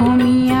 homia